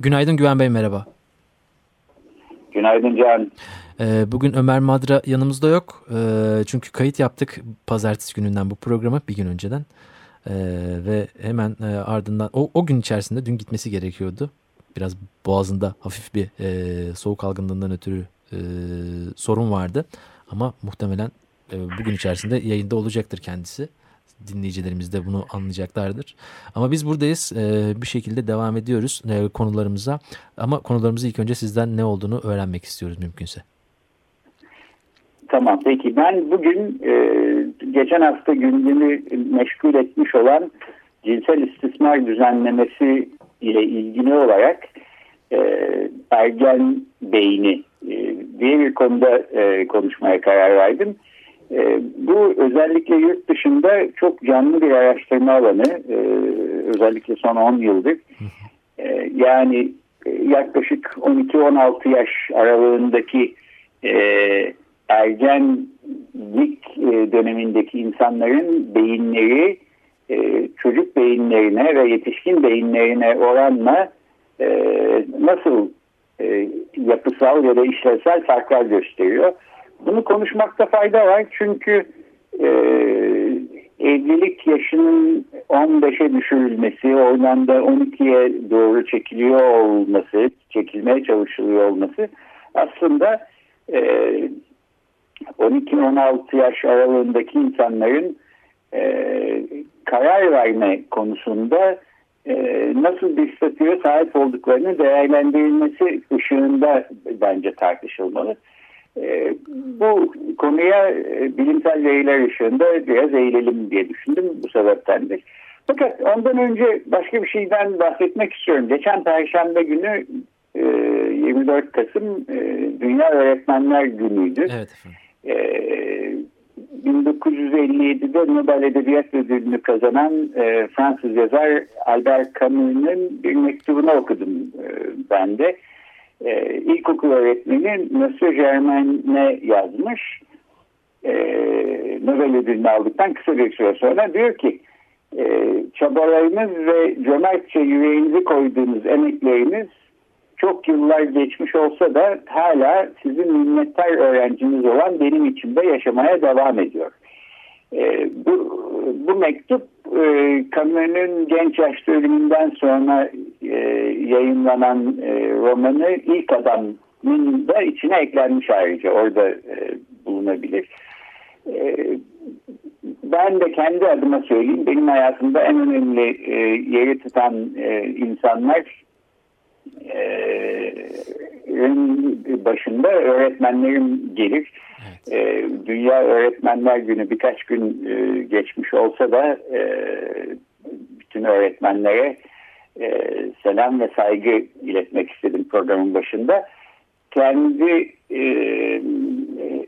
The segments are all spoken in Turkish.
Günaydın Güven Bey merhaba. Günaydın Can. Ee, bugün Ömer Madra yanımızda yok. Ee, çünkü kayıt yaptık pazartesi gününden bu programı bir gün önceden. Ee, ve hemen e, ardından o, o gün içerisinde dün gitmesi gerekiyordu. Biraz boğazında hafif bir e, soğuk algınlığından ötürü e, sorun vardı. Ama muhtemelen bugün içerisinde yayında olacaktır kendisi. Dinleyicilerimiz de bunu anlayacaklardır. Ama biz buradayız. E, bir şekilde devam ediyoruz e, konularımıza. Ama konularımızı ilk önce sizden ne olduğunu öğrenmek istiyoruz mümkünse. Tamam peki ben bugün e, geçen hafta gündemi meşgul etmiş olan cinsel istismar düzenlemesi ile ilgili olarak e, ergen beyni diye bir konuda konuşmaya karar verdim. Bu özellikle yurt dışında çok canlı bir araştırma alanı. E, özellikle son 10 yıldır. E, yani e, yaklaşık 12-16 yaş aralığındaki e, ergenlik e, dönemindeki insanların beyinleri e, çocuk beyinlerine ve yetişkin beyinlerine oranla e, nasıl e, yapısal ya da işlevsel farklar gösteriyor. Bunu konuşmakta fayda var çünkü e, evlilik yaşının 15'e düşürülmesi, oradan da 12'ye doğru çekiliyor olması, çekilmeye çalışılıyor olması aslında e, 12-16 yaş aralığındaki insanların e, karar verme konusunda e, nasıl bir statüye sahip olduklarını değerlendirilmesi ışığında bence tartışılmalı. E, bu konuya e, bilimsel veriler ışığında biraz eğilelim diye düşündüm bu sebeptendir. Fakat ondan önce başka bir şeyden bahsetmek istiyorum. Geçen Perşembe günü 24 Kasım Dünya Öğretmenler Günü'ydü. Evet efendim. 1957'de Nobel Edebiyat Ödülünü kazanan e, Fransız yazar Albert Camus'un bir mektubunu okudum e, ben de. E, ilkokul öğretmeni Monsieur Germain'e yazmış. E, Nobel ödülünü aldıktan kısa bir süre sonra diyor ki e, çabalarınız ve cömertçe yüreğinizi koyduğunuz emekleriniz çok yıllar geçmiş olsa da hala sizin minnettar öğrenciniz olan benim içimde yaşamaya devam ediyor. E, bu, bu mektup e, Camus'un genç yaşta ölümünden sonra e, yayınlanan e, romanı ilk adamın da içine eklenmiş ayrıca orada e, bulunabilir. E, ben de kendi adıma söyleyeyim benim hayatımda en önemli e, yeri tutan e, insanlar başında öğretmenlerim gelir. Evet. E, Dünya Öğretmenler Günü birkaç gün e, geçmiş olsa da e, bütün öğretmenlere e, selam ve saygı iletmek istedim programın başında. Kendi e,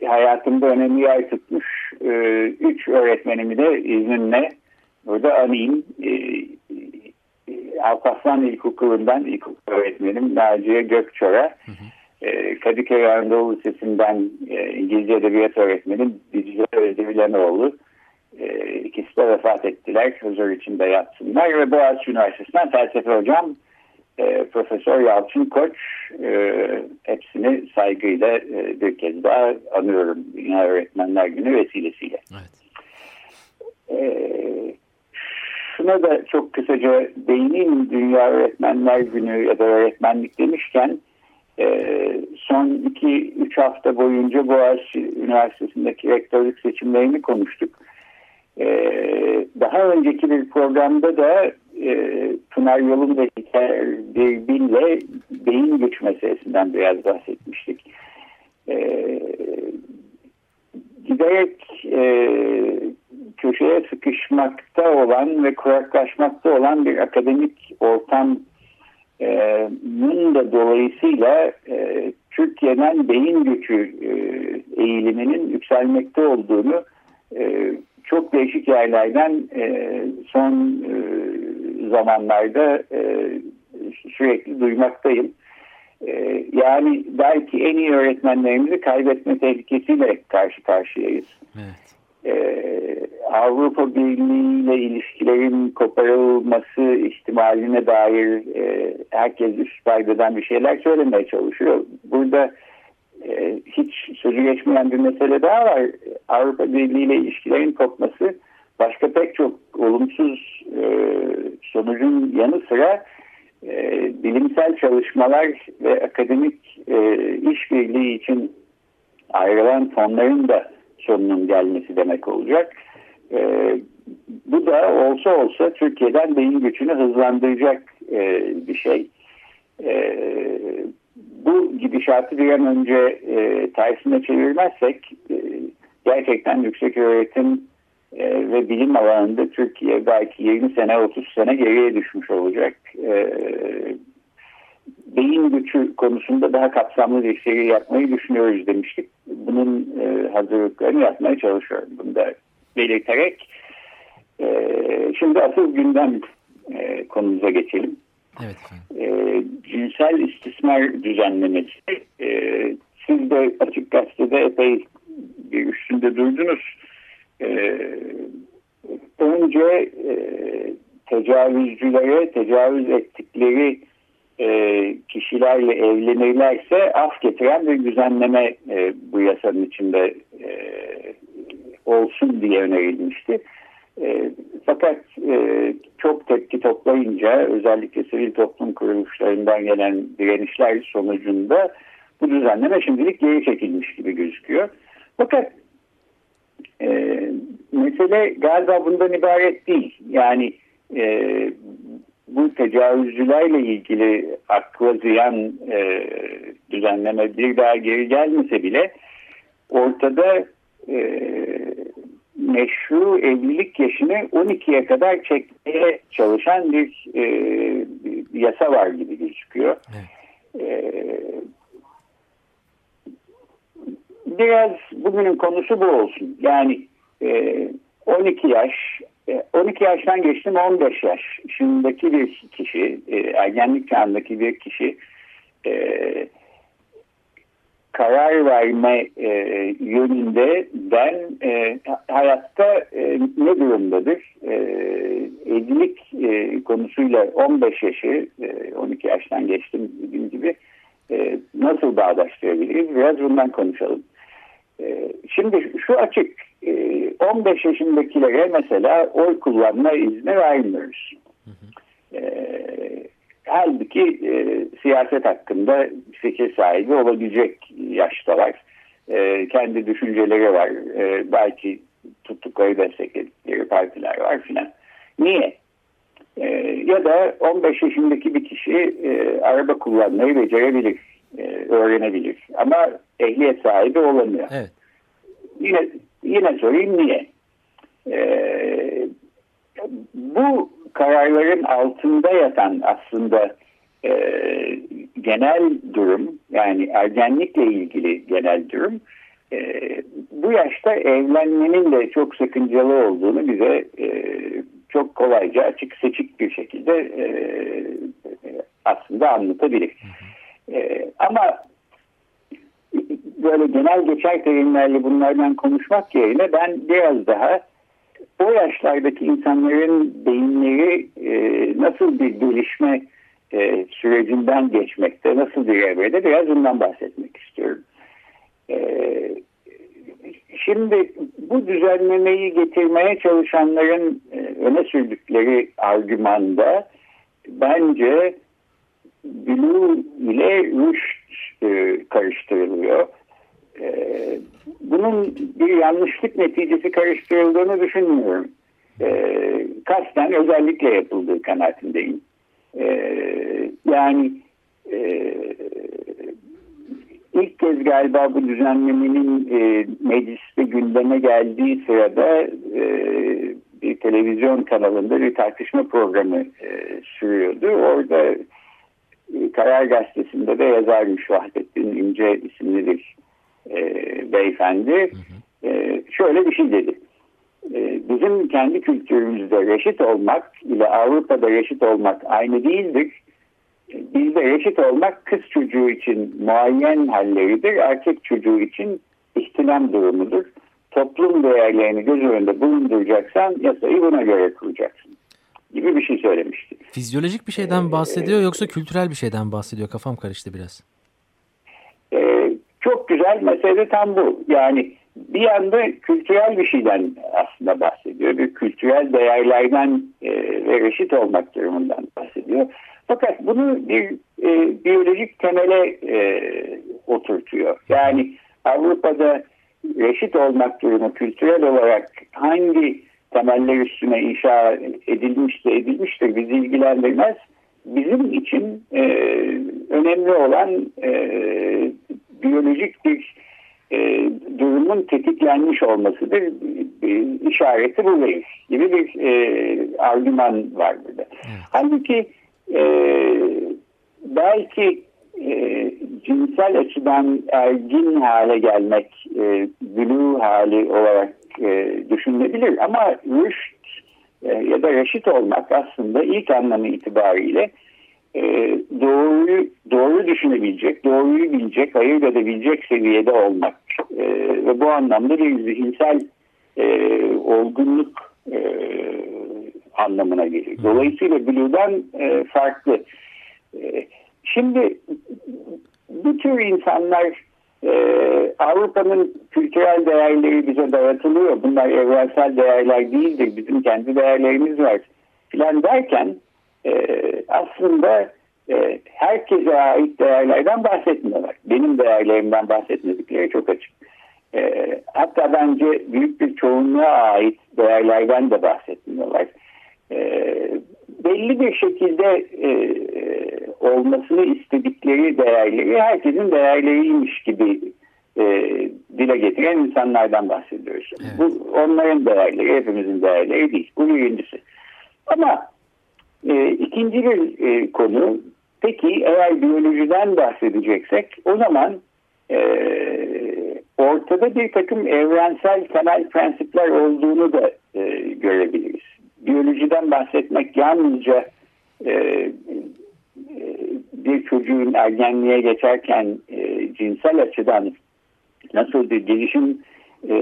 hayatımda önemli yer tutmuş e, üç öğretmenimi de izninle burada anayım. E, Alparslan İlkokulu'ndan ilkokul öğretmenim Naciye Gökçor'a, hı hı. E, Kadıköy Anadolu Lisesi'nden e, İngilizce Edebiyat öğretmenim Dicle Özdemilenoğlu. E, ikisi de vefat ettiler. Huzur içinde yatsınlar ve Boğaziçi Üniversitesi'nden felsefe hocam e, Profesör Yalçın Koç e, hepsini saygıyla e, bir kez daha anıyorum Dünya Öğretmenler Günü vesilesiyle. Evet. E, şuna da çok kısaca değineyim. Dünya Öğretmenler Günü ya da öğretmenlik demişken e, son 2-3 hafta boyunca Boğaziçi Üniversitesi'ndeki rektörlük seçimlerini konuştuk. E, daha önceki bir programda da e, Pınar Yolun bir Bil'le beyin güç meselesinden biraz bahsetmiştik. giderek köşeye sıkışmakta olan ve kuraklaşmakta olan bir akademik ortamın da dolayısıyla e, Türkiye'den beyin göçü e, eğiliminin yükselmekte olduğunu e, çok değişik yerlerden e, son e, zamanlarda e, sürekli duymaktayım. E, yani belki en iyi öğretmenlerimizi kaybetme tehlikesiyle karşı karşıyayız. Evet. Ee, Avrupa Birliği ile ilişkilerin koparılması ihtimaline dair e, herkes üst paydeden bir şeyler söylemeye çalışıyor. Burada e, hiç sözü geçmeyen bir mesele daha var. Avrupa Birliği ile ilişkilerin kopması başka pek çok olumsuz e, sonucun yanı sıra e, bilimsel çalışmalar ve akademik e, işbirliği için ayrılan fonların da sonunun gelmesi demek olacak. E, bu da olsa olsa Türkiye'den beyin göçünü hızlandıracak e, bir şey. Bu gidişatı bir an önce e, tersine çevirmezsek e, gerçekten yüksek öğretim e, ve bilim alanında Türkiye belki 20 sene 30 sene geriye düşmüş olacak. E, beyin gücü konusunda daha kapsamlı bir şey yapmayı düşünüyoruz demiştik. Bunun e, hazırlıklarını yapmaya çalışıyorum. Bunu da belirterek e, şimdi asıl gündem e, konumuza geçelim. Evet efendim. E, cinsel istismar düzenlemesi. E, siz de Açık Gazete'de epey bir üstünde durdunuz. E, önce e, tecavüzcülere tecavüz ettikleri e, kişilerle evlenirlerse af getiren bir düzenleme e, bu yasanın içinde e, olsun diye önerilmişti. E, fakat e, çok tepki toplayınca özellikle sivil toplum kuruluşlarından gelen direnişler sonucunda bu düzenleme şimdilik geri çekilmiş gibi gözüküyor. Fakat e, mesele galiba bundan ibaret değil. Yani e, bu tecavüzcülerle ilgili akla ziyan e, düzenleme bir daha geri gelmese bile ortada e, meşru evlilik yaşını 12'ye kadar çekmeye çalışan bir, e, yasa var gibi gözüküyor. Evet. E, biraz bugünün konusu bu olsun. Yani e, 12 yaş 12 e, yaştan geçtim 15 yaş. Şimdiki bir kişi, e, ergenlik çağındaki bir kişi e, karar verme e, yönünde ben e, hayatta e, ne durumdadır? E, evlilik e, konusuyla 15 yaşı, e, 12 yaştan geçtim dediğim gibi e, nasıl bağdaştırabiliriz? Biraz bundan konuşalım. E, şimdi şu açık, 15 ee, yaşındakilere mesela oy kullanma izni vermiyoruz. Hı hı. E, halbuki e, siyaset hakkında fikir sahibi olabilecek yaştalar. E, kendi düşünceleri var. E, belki tuttukları destekledikleri partiler var filan. Niye? E, ya da 15 yaşındaki bir kişi e, araba kullanmayı becerebilir, e, öğrenebilir. Ama ehliyet sahibi olamıyor. Evet. Yine Yine sorayım niye? Ee, bu kararların altında yatan aslında e, genel durum yani ergenlikle ilgili genel durum e, bu yaşta evlenmenin de çok sakıncalı olduğunu bize e, çok kolayca açık seçik bir şekilde e, aslında anlatabilir. E, ama böyle genel geçer terimlerle bunlardan konuşmak yerine ben biraz daha o yaşlardaki insanların beyinleri e, nasıl bir gelişme e, sürecinden geçmekte, nasıl bir evrede biraz bundan bahsetmek istiyorum. E, şimdi bu düzenlemeyi getirmeye çalışanların e, öne sürdükleri argümanda bence Blue ile Rüşt e, karıştırılıyor. Ee, bunun bir yanlışlık neticesi karıştırıldığını düşünmüyorum. Ee, kasten özellikle yapıldığı kanaatindeyim. Ee, yani e, ilk kez galiba bu düzenlemenin e, mecliste gündeme geldiği sırada e, bir televizyon kanalında bir tartışma programı e, sürüyordu. Orada e, Karar Gazetesi'nde de yazarmış Vahdettin İnce isimli bir e, beyefendi. Hı hı. E, şöyle bir şey dedi. E, bizim kendi kültürümüzde reşit olmak ile Avrupa'da reşit olmak aynı değildir bizde reşit olmak kız çocuğu için muayyen halleridir, erkek çocuğu için ihtilam durumudur. Toplum değerlerini göz önünde bulunduracaksan yasayı buna göre kuracaksın gibi bir şey söylemişti. Fizyolojik bir şeyden bahsediyor ee, yoksa kültürel bir şeyden bahsediyor? Kafam karıştı biraz. Güzel mesele tam bu. Yani bir yanda kültürel bir şeyden aslında bahsediyor. Bir kültürel değerlerden e, ve reşit olmak durumundan bahsediyor. Fakat bunu bir e, biyolojik temele e, oturtuyor. Yani Avrupa'da reşit olmak durumu kültürel olarak hangi temeller üstüne inşa edilmiş de edilmiştir bizi ilgilendirmez. Bizim için e, önemli olan e, biyolojik bir e, durumun tetiklenmiş olmasıdır. E, işareti bu gibi bir e, argüman var burada. Evet. Halbuki e, belki e, cinsel açıdan ergin hale gelmek e, blue hali olarak e, düşünülebilir ama rüşt e, ya da reşit olmak aslında ilk anlamı itibariyle e, doğruyu doğru düşünebilecek, doğruyu bilecek, ayırt edebilecek seviyede olmak e, ve bu anlamda bir zihinsel e, olgunluk e, anlamına gelir. Dolayısıyla Blue'dan e, farklı. E, şimdi bu tür insanlar e, Avrupa'nın kültürel değerleri bize dayatılıyor. Bunlar evrensel değerler değildir. Bizim kendi değerlerimiz var filan derken e, aslında e, herkese ait değerlerden bahsetmiyorlar. Benim değerlerimden bahsetmedikleri çok açık. E, hatta bence büyük bir çoğunluğa ait değerlerden de bahsetmiyorlar. E, belli bir şekilde e, olmasını istedikleri değerleri herkesin değerleriymiş gibi e, dile getiren insanlardan bahsediyoruz. Evet. Bu onların değerleri, hepimizin değerleri değil. Bu birincisi. Ama e, ikinci bir e, konu, peki eğer biyolojiden bahsedeceksek o zaman e, ortada bir takım evrensel temel prensipler olduğunu da e, görebiliriz biyolojiden bahsetmek yalnızca e, e, bir çocuğun ergenliğe geçerken e, cinsel açıdan nasıl bir gelişim e,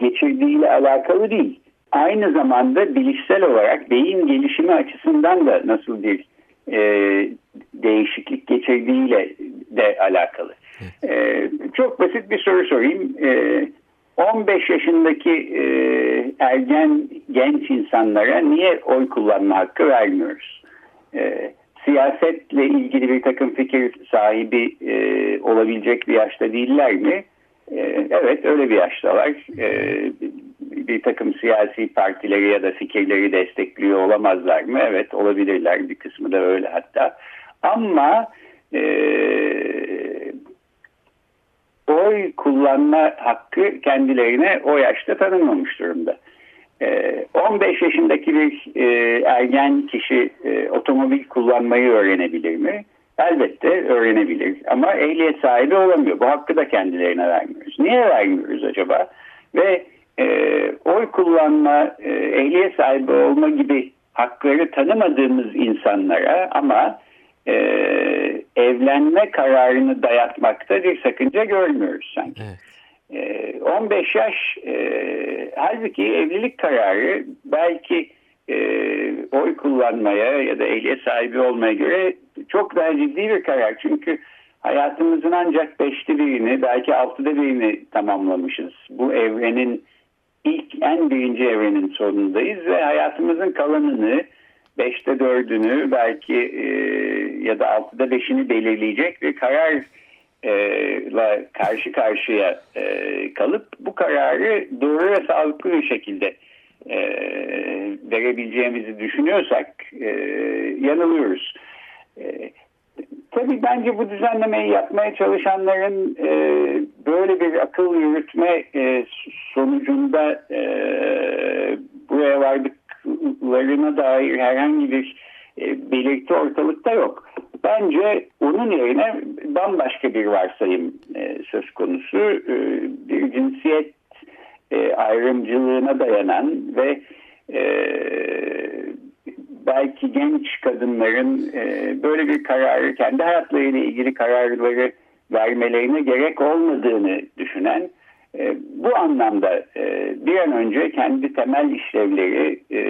geçirdiğiyle alakalı değil. Aynı zamanda bilişsel olarak beyin gelişimi açısından da nasıl bir e, değişiklik geçirdiğiyle de alakalı. E, çok basit bir soru sorayım. E, 15 yaşındaki e, ergen genç insanlara niye oy kullanma hakkı vermiyoruz? E, siyasetle ilgili bir takım fikir sahibi e, olabilecek bir yaşta değiller mi? E, evet öyle bir yaştalar. E, bir takım siyasi partileri ya da fikirleri destekliyor olamazlar mı? Evet olabilirler bir kısmı da öyle hatta. Ama e, oy kullanma hakkı kendilerine o yaşta tanınmamış durumda. 15 ee, yaşındaki bir e, ergen kişi e, otomobil kullanmayı öğrenebilir mi? Elbette öğrenebilir ama ehliyet sahibi olamıyor. Bu hakkı da kendilerine vermiyoruz. Niye vermiyoruz acaba? Ve e, oy kullanma, e, ehliyet sahibi olma gibi hakları tanımadığımız insanlara ama e, evlenme kararını dayatmakta bir sakınca görmüyoruz sanki. Evet. 15 yaş e, halbuki evlilik kararı belki e, oy kullanmaya ya da ehliyet sahibi olmaya göre çok daha ciddi bir karar. Çünkü hayatımızın ancak beşte birini belki altıda birini tamamlamışız. Bu evrenin ilk en birinci evrenin sonundayız ve hayatımızın kalanını beşte dördünü belki e, ya da altıda beşini belirleyecek bir karar ile karşı karşıya e, kalıp bu kararı doğru ve sağlıklı bir şekilde e, verebileceğimizi düşünüyorsak e, yanılıyoruz. E, tabii bence bu düzenlemeyi yapmaya çalışanların e, böyle bir akıl yürütme e, sonucunda e, buraya vardıklarına dair herhangi bir e, belirti ortalıkta yok. Bence onun yerine bambaşka bir varsayım e, söz konusu. E, bir cinsiyet e, ayrımcılığına dayanan ve e, belki genç kadınların e, böyle bir kararı kendi hayatlarıyla ilgili kararları vermelerine gerek olmadığını düşünen e, bu anlamda e, bir an önce kendi temel işlevleri e,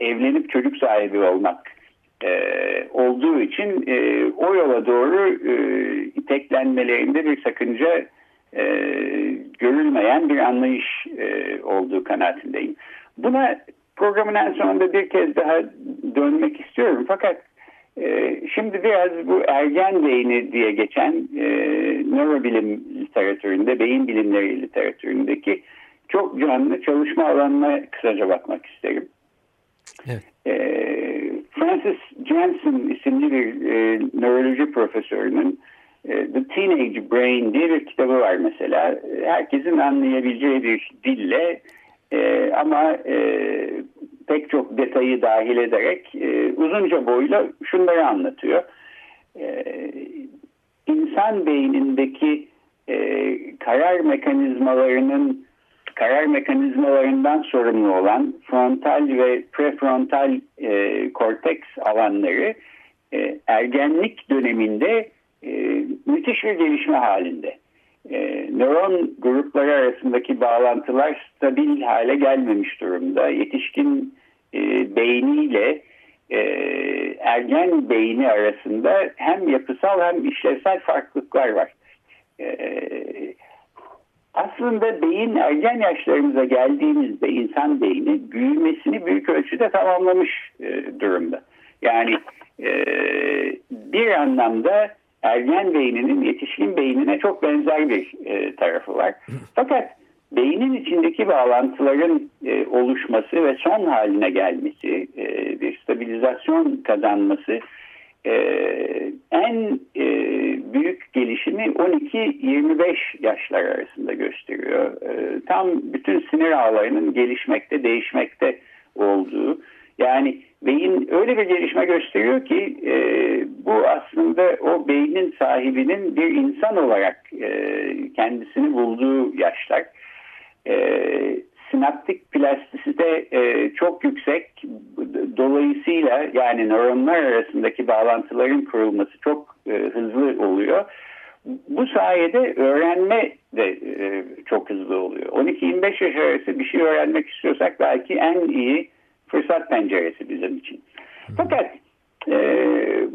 evlenip çocuk sahibi olmak e, olduğu için e, o yola doğru e, iteklenmelerinde bir sakınca e, görülmeyen bir anlayış e, olduğu kanaatindeyim. Buna programın en sonunda bir kez daha dönmek istiyorum. Fakat e, şimdi biraz bu ergen beyni diye geçen e, nörobilim literatüründe, beyin bilimleri literatüründeki çok canlı çalışma alanına kısaca bakmak isterim. Evet. E, Francis Jensen isimli bir e, nöroloji profesörünün e, The Teenage Brain diye bir kitabı var mesela. Herkesin anlayabileceği bir dille e, ama e, detayı dahil ederek e, uzunca boyla şunları anlatıyor. E, insan beynindeki e, karar mekanizmalarının karar mekanizmalarından sorumlu olan frontal ve prefrontal e, korteks alanları e, ergenlik döneminde e, müthiş bir gelişme halinde e, nöron grupları arasındaki bağlantılar stabil hale gelmemiş durumda. Yetişkin e, beyniyle e, ergen beyni arasında hem yapısal hem işlevsel farklılıklar var. E, aslında beyin ergen yaşlarımıza geldiğimizde insan beyni büyümesini büyük ölçüde tamamlamış e, durumda. Yani e, bir anlamda ergen beyninin yetişkin beynine çok benzer bir e, tarafı var. Fakat beynin içindeki bağlantıların e, oluşması ve son haline gelmesi, e, bir stabilizasyon kazanması e, en e, büyük gelişimi 12-25 yaşlar arasında gösteriyor. E, tam bütün sinir ağlarının gelişmekte, değişmekte olduğu. Yani beyin öyle bir gelişme gösteriyor ki e, bu aslında o beynin sahibinin bir insan olarak e, kendisini bulduğu yaşlar. E, sinaptik plastisite e, çok yüksek. Dolayısıyla yani nöronlar arasındaki bağlantıların kurulması çok e, hızlı oluyor. Bu sayede öğrenme de e, çok hızlı oluyor. 12-25 yaş arası bir şey öğrenmek istiyorsak belki en iyi fırsat penceresi bizim için. Fakat e,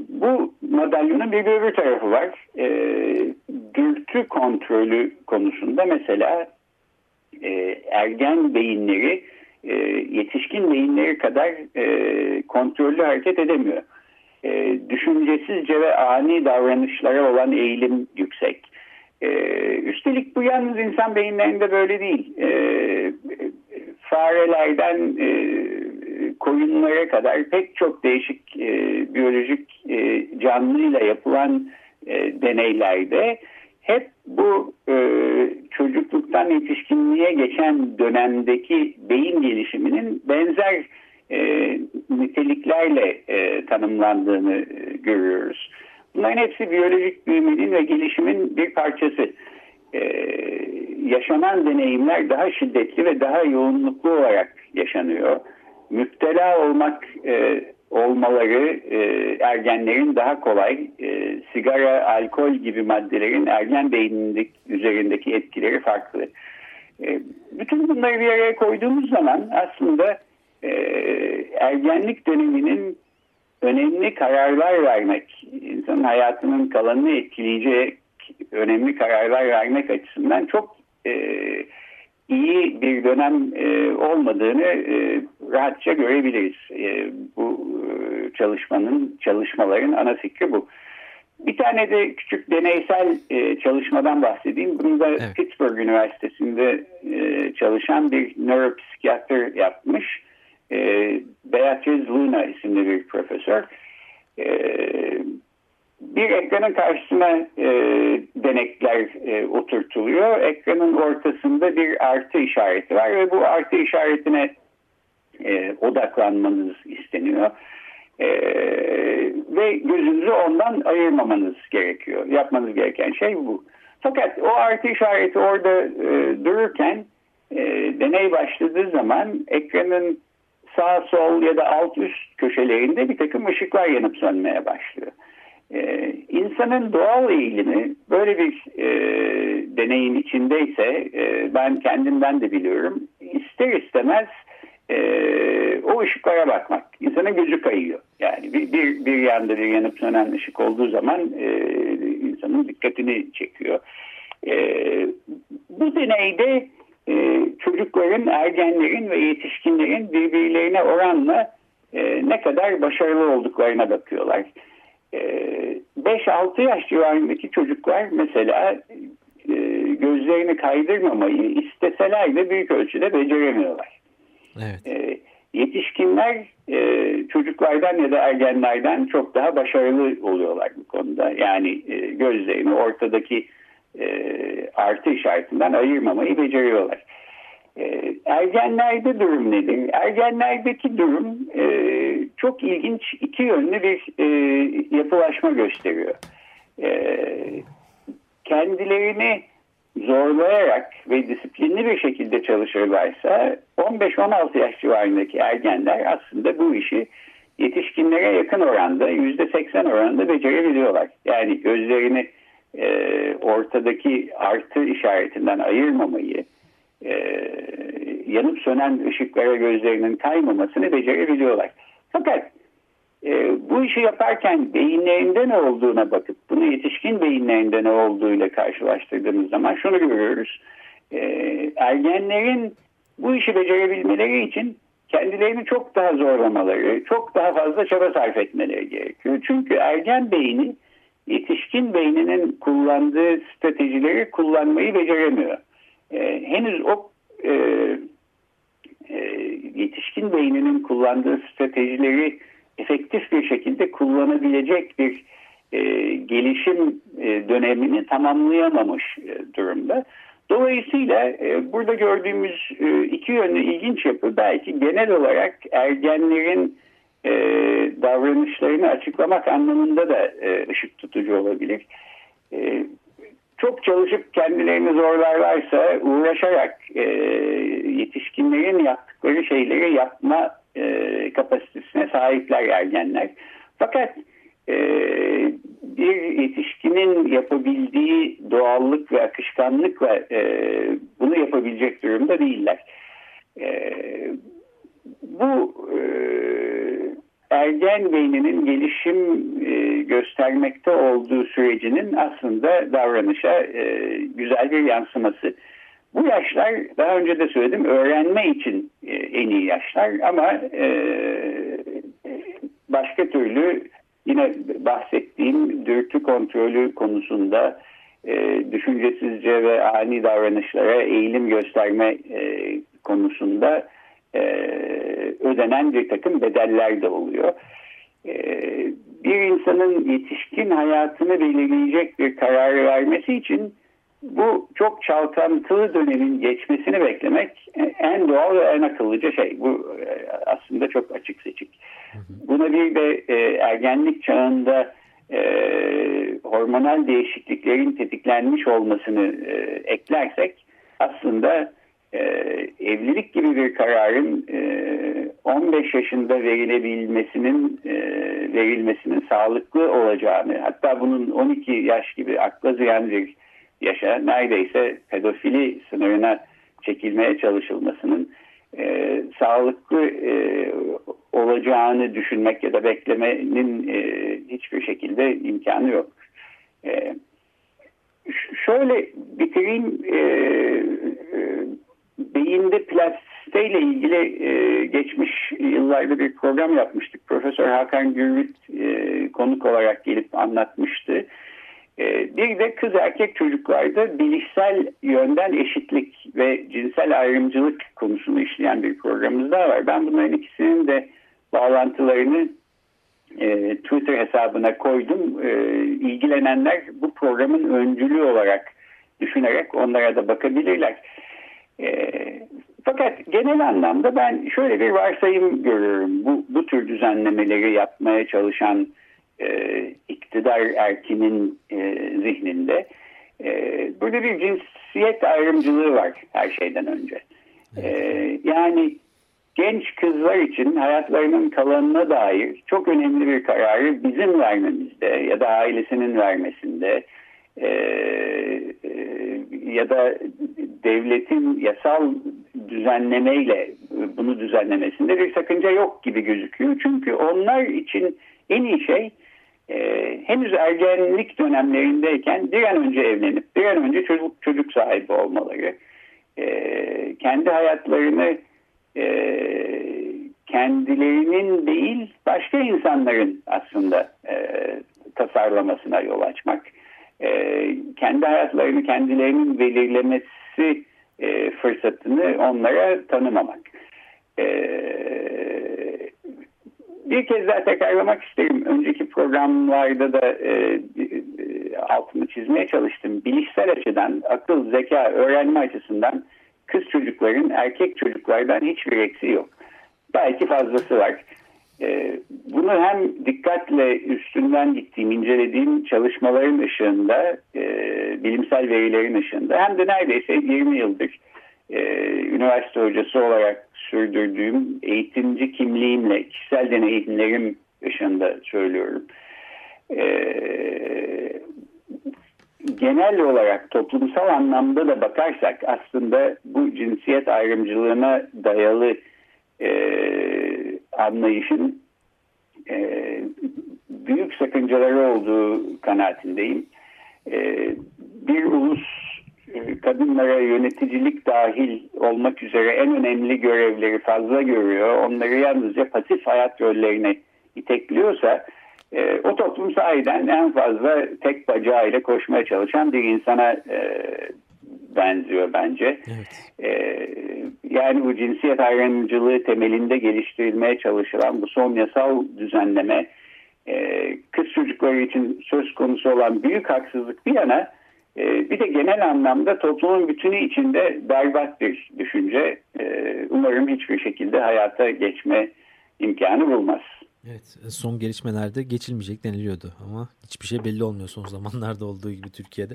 bu madalyonun bir öbür tarafı var. E, dürtü kontrolü konusunda mesela e, ergen beyinleri e, yetişkin beyinleri kadar e, kontrollü hareket edemiyor. E, düşüncesizce ve ani davranışlara olan eğilim yüksek. E, üstelik bu yalnız insan beyinlerinde böyle değil. E, farelerden e, koyunlara kadar pek çok değişik e, biyolojik e, canlıyla yapılan e, deneylerde hep bu e, çocukluktan yetişkinliğe geçen dönemdeki beyin gelişiminin benzer e, niteliklerle e, tanımlandığını e, görüyoruz. Bunların hepsi biyolojik büyümenin ve gelişimin bir parçası. Ee, yaşanan deneyimler daha şiddetli ve daha yoğunluklu olarak yaşanıyor müptela olmak e, olmaları e, ergenlerin daha kolay. E, sigara, alkol gibi maddelerin ergen beynindeki üzerindeki etkileri farklı. E, bütün bunları bir araya koyduğumuz zaman aslında e, ergenlik döneminin önemli kararlar vermek, insanın hayatının kalanını etkileyecek önemli kararlar vermek açısından çok e, iyi bir dönem e, olmadığını e, rahatça görebiliriz. E, bu e, çalışmanın, çalışmaların ana fikri bu. Bir tane de küçük deneysel e, çalışmadan bahsedeyim. Bunu da evet. Pittsburgh Üniversitesi'nde e, çalışan bir nöropsikiyatr yapmış. E, Beatriz Luna isimli bir profesör. E, bir ekranın karşısına e, denekler e, oturtuluyor. Ekranın ortasında bir artı işareti var ve bu artı işaretine e, odaklanmanız isteniyor. E, ve gözünüzü ondan ayırmamanız gerekiyor. Yapmanız gereken şey bu. Fakat o artı işareti orada e, dururken e, deney başladığı zaman ekranın sağ sol ya da alt üst köşelerinde bir takım ışıklar yanıp sönmeye başlıyor. Ee, insanın doğal eğilimi böyle bir e, deneyin içindeyse e, ben kendimden de biliyorum ister istemez e, o ışıklara bakmak. İnsanın gözü kayıyor. Yani bir, bir, bir yanda bir yanıp sönen ışık olduğu zaman e, insanın dikkatini çekiyor. E, bu deneyde e, çocukların, ergenlerin ve yetişkinlerin birbirlerine oranla e, ne kadar başarılı olduklarına bakıyorlar. 5-6 yaş civarındaki çocuklar mesela e, gözlerini kaydırmamayı isteseler de büyük ölçüde beceremiyorlar. Evet. E, yetişkinler e, çocuklardan ya da ergenlerden çok daha başarılı oluyorlar bu konuda. Yani gözlerini ortadaki artı işaretinden ayırmamayı beceriyorlar. E, ergenlerde durum nedir? Ergenlerdeki durum e, çok ilginç iki yönlü bir e, yapılaşma gösteriyor. E, kendilerini zorlayarak ve disiplinli bir şekilde çalışırlarsa 15-16 yaş civarındaki ergenler aslında bu işi yetişkinlere yakın oranda %80 oranında becerebiliyorlar. Yani gözlerini e, ortadaki artı işaretinden ayırmamayı, e, yanıp sönen ışıklara gözlerinin kaymamasını becerebiliyorlar. Fakat e, bu işi yaparken beyinlerinde ne olduğuna bakıp bunu yetişkin beyinlerinde ne olduğuyla karşılaştırdığımız zaman şunu görüyoruz. E, ergenlerin bu işi becerebilmeleri için kendilerini çok daha zorlamaları, çok daha fazla çaba sarf etmeleri gerekiyor. Çünkü ergen beyni yetişkin beyninin kullandığı stratejileri kullanmayı beceremiyor e, henüz o e, e, yetişkin beyninin kullandığı stratejileri efektif bir şekilde kullanabilecek bir e, gelişim e, dönemini tamamlayamamış e, durumda. Dolayısıyla e, burada gördüğümüz e, iki yönlü ilginç yapı belki genel olarak ergenlerin e, davranışlarını açıklamak anlamında da e, ışık tutucu olabilir. E, çok çalışıp kendilerini zorlarlarsa uğraşarak e, yetişkinlerin yaptıkları şeyleri yapma e, kapasitesine sahipler ergenler. Fakat e, bir yetişkinin yapabildiği doğallık ve akışkanlıkla e, bunu yapabilecek durumda değiller. E, bu e, ergen beyninin gelişim e, göstermekte olduğu sürecinin aslında davranışa e, güzel bir yansıması. Bu yaşlar daha önce de söyledim öğrenme için e, en iyi yaşlar ama e, başka türlü yine bahsettiğim dürtü kontrolü konusunda e, düşüncesizce ve ani davranışlara eğilim gösterme e, konusunda e, ödenen bir takım bedeller de oluyor. E, bir insanın yetişkin hayatını belirleyecek bir karar vermesi için bu çok çalkantılı dönemin geçmesini beklemek en doğal ve en akıllıca şey. Bu e, aslında çok açık seçik. Buna bir de e, ergenlik çağında e, hormonal değişikliklerin tetiklenmiş olmasını eklersek aslında e, evlilik gibi bir kararın e, 15 yaşında verilebilmesinin e, verilmesinin sağlıklı olacağını hatta bunun 12 yaş gibi akla ziyan bir yaşa neredeyse pedofili sınırına çekilmeye çalışılmasının e, sağlıklı e, olacağını düşünmek ya da beklemenin e, hiçbir şekilde imkanı yok. E, şöyle bitireyim. E, e, beyinde plastiğiyle ilgili e, geçmiş yıllarda bir program yapmıştık. Profesör Hakan Gürvit e, konuk olarak gelip anlatmıştı. E, bir de kız erkek çocuklarda bilişsel yönden eşitlik ve cinsel ayrımcılık konusunu işleyen bir programımız daha var. Ben bunların ikisinin de bağlantılarını e, Twitter hesabına koydum. E, ilgilenenler bu programın öncülü olarak düşünerek onlara da bakabilirler. E, fakat genel anlamda ben şöyle bir varsayım görüyorum. Bu, bu tür düzenlemeleri yapmaya çalışan e, iktidar erkinin e, zihninde. E, burada bir cinsiyet ayrımcılığı var her şeyden önce. E, yani genç kızlar için hayatlarının kalanına dair çok önemli bir kararı bizim vermemizde ya da ailesinin vermesinde e, e, ya da devletin yasal düzenlemeyle bunu düzenlemesinde bir sakınca yok gibi gözüküyor. Çünkü onlar için en iyi şey e, henüz ergenlik dönemlerindeyken bir an önce evlenip bir an önce çocuk çocuk sahibi olmaları, e, kendi hayatlarını e, kendilerinin değil başka insanların aslında e, tasarlamasına yol açmak, e, kendi hayatlarını kendilerinin belirlemesi e, fırsatını onlara tanımamak. E, bir kez daha tekrarlamak isterim. Önceki programlarda da e, e, altını çizmeye çalıştım. Bilişsel açıdan, akıl, zeka, öğrenme açısından kız çocukların erkek çocuklardan hiçbir eksiği yok. Belki fazlası var. E, bunu hem dikkatle üstünden gittiğim, incelediğim çalışmaların ışığında, e, bilimsel verilerin ışığında hem de neredeyse 20 yıldır e, üniversite hocası olarak sürdürdüğüm eğitimci kimliğimle, kişisel deneyimlerim ışığında söylüyorum. E, genel olarak toplumsal anlamda da bakarsak aslında bu cinsiyet ayrımcılığına dayalı e, anlayışın e, büyük sakıncaları olduğu kanaatindeyim. E, bir ulus e, kadınlara yöneticilik dahil olmak üzere en önemli görevleri fazla görüyor. Onları yalnızca pasif hayat rollerine itekliyorsa e, o toplum sahiden en fazla tek bacağıyla koşmaya çalışan bir insana e, benziyor bence. Evet. E, yani bu cinsiyet ayrımcılığı temelinde geliştirilmeye çalışılan bu son yasal düzenleme e, çocukları için söz konusu olan büyük haksızlık bir yana e, bir de genel anlamda toplumun bütünü içinde berbat bir düşünce. E, umarım hiçbir şekilde hayata geçme imkanı bulmaz. Evet son gelişmelerde geçilmeyecek deniliyordu ama hiçbir şey belli olmuyor son zamanlarda olduğu gibi Türkiye'de.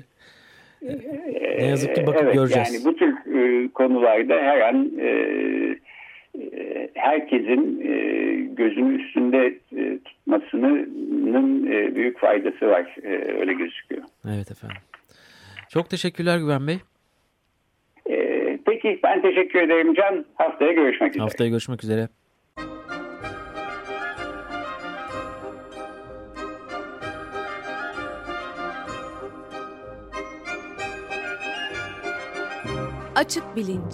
Ne yazık ki bakıp evet, göreceğiz. Yani bu tür e, konularda her an e, e, herkesin e, gözünü üstünde e, tutmasının e, büyük faydası var. E, öyle gözüküyor. Evet efendim. Çok teşekkürler Güven Bey. E, peki ben teşekkür ederim Can. Haftaya görüşmek üzere. Haftaya görüşmek üzere. Açık Bilinç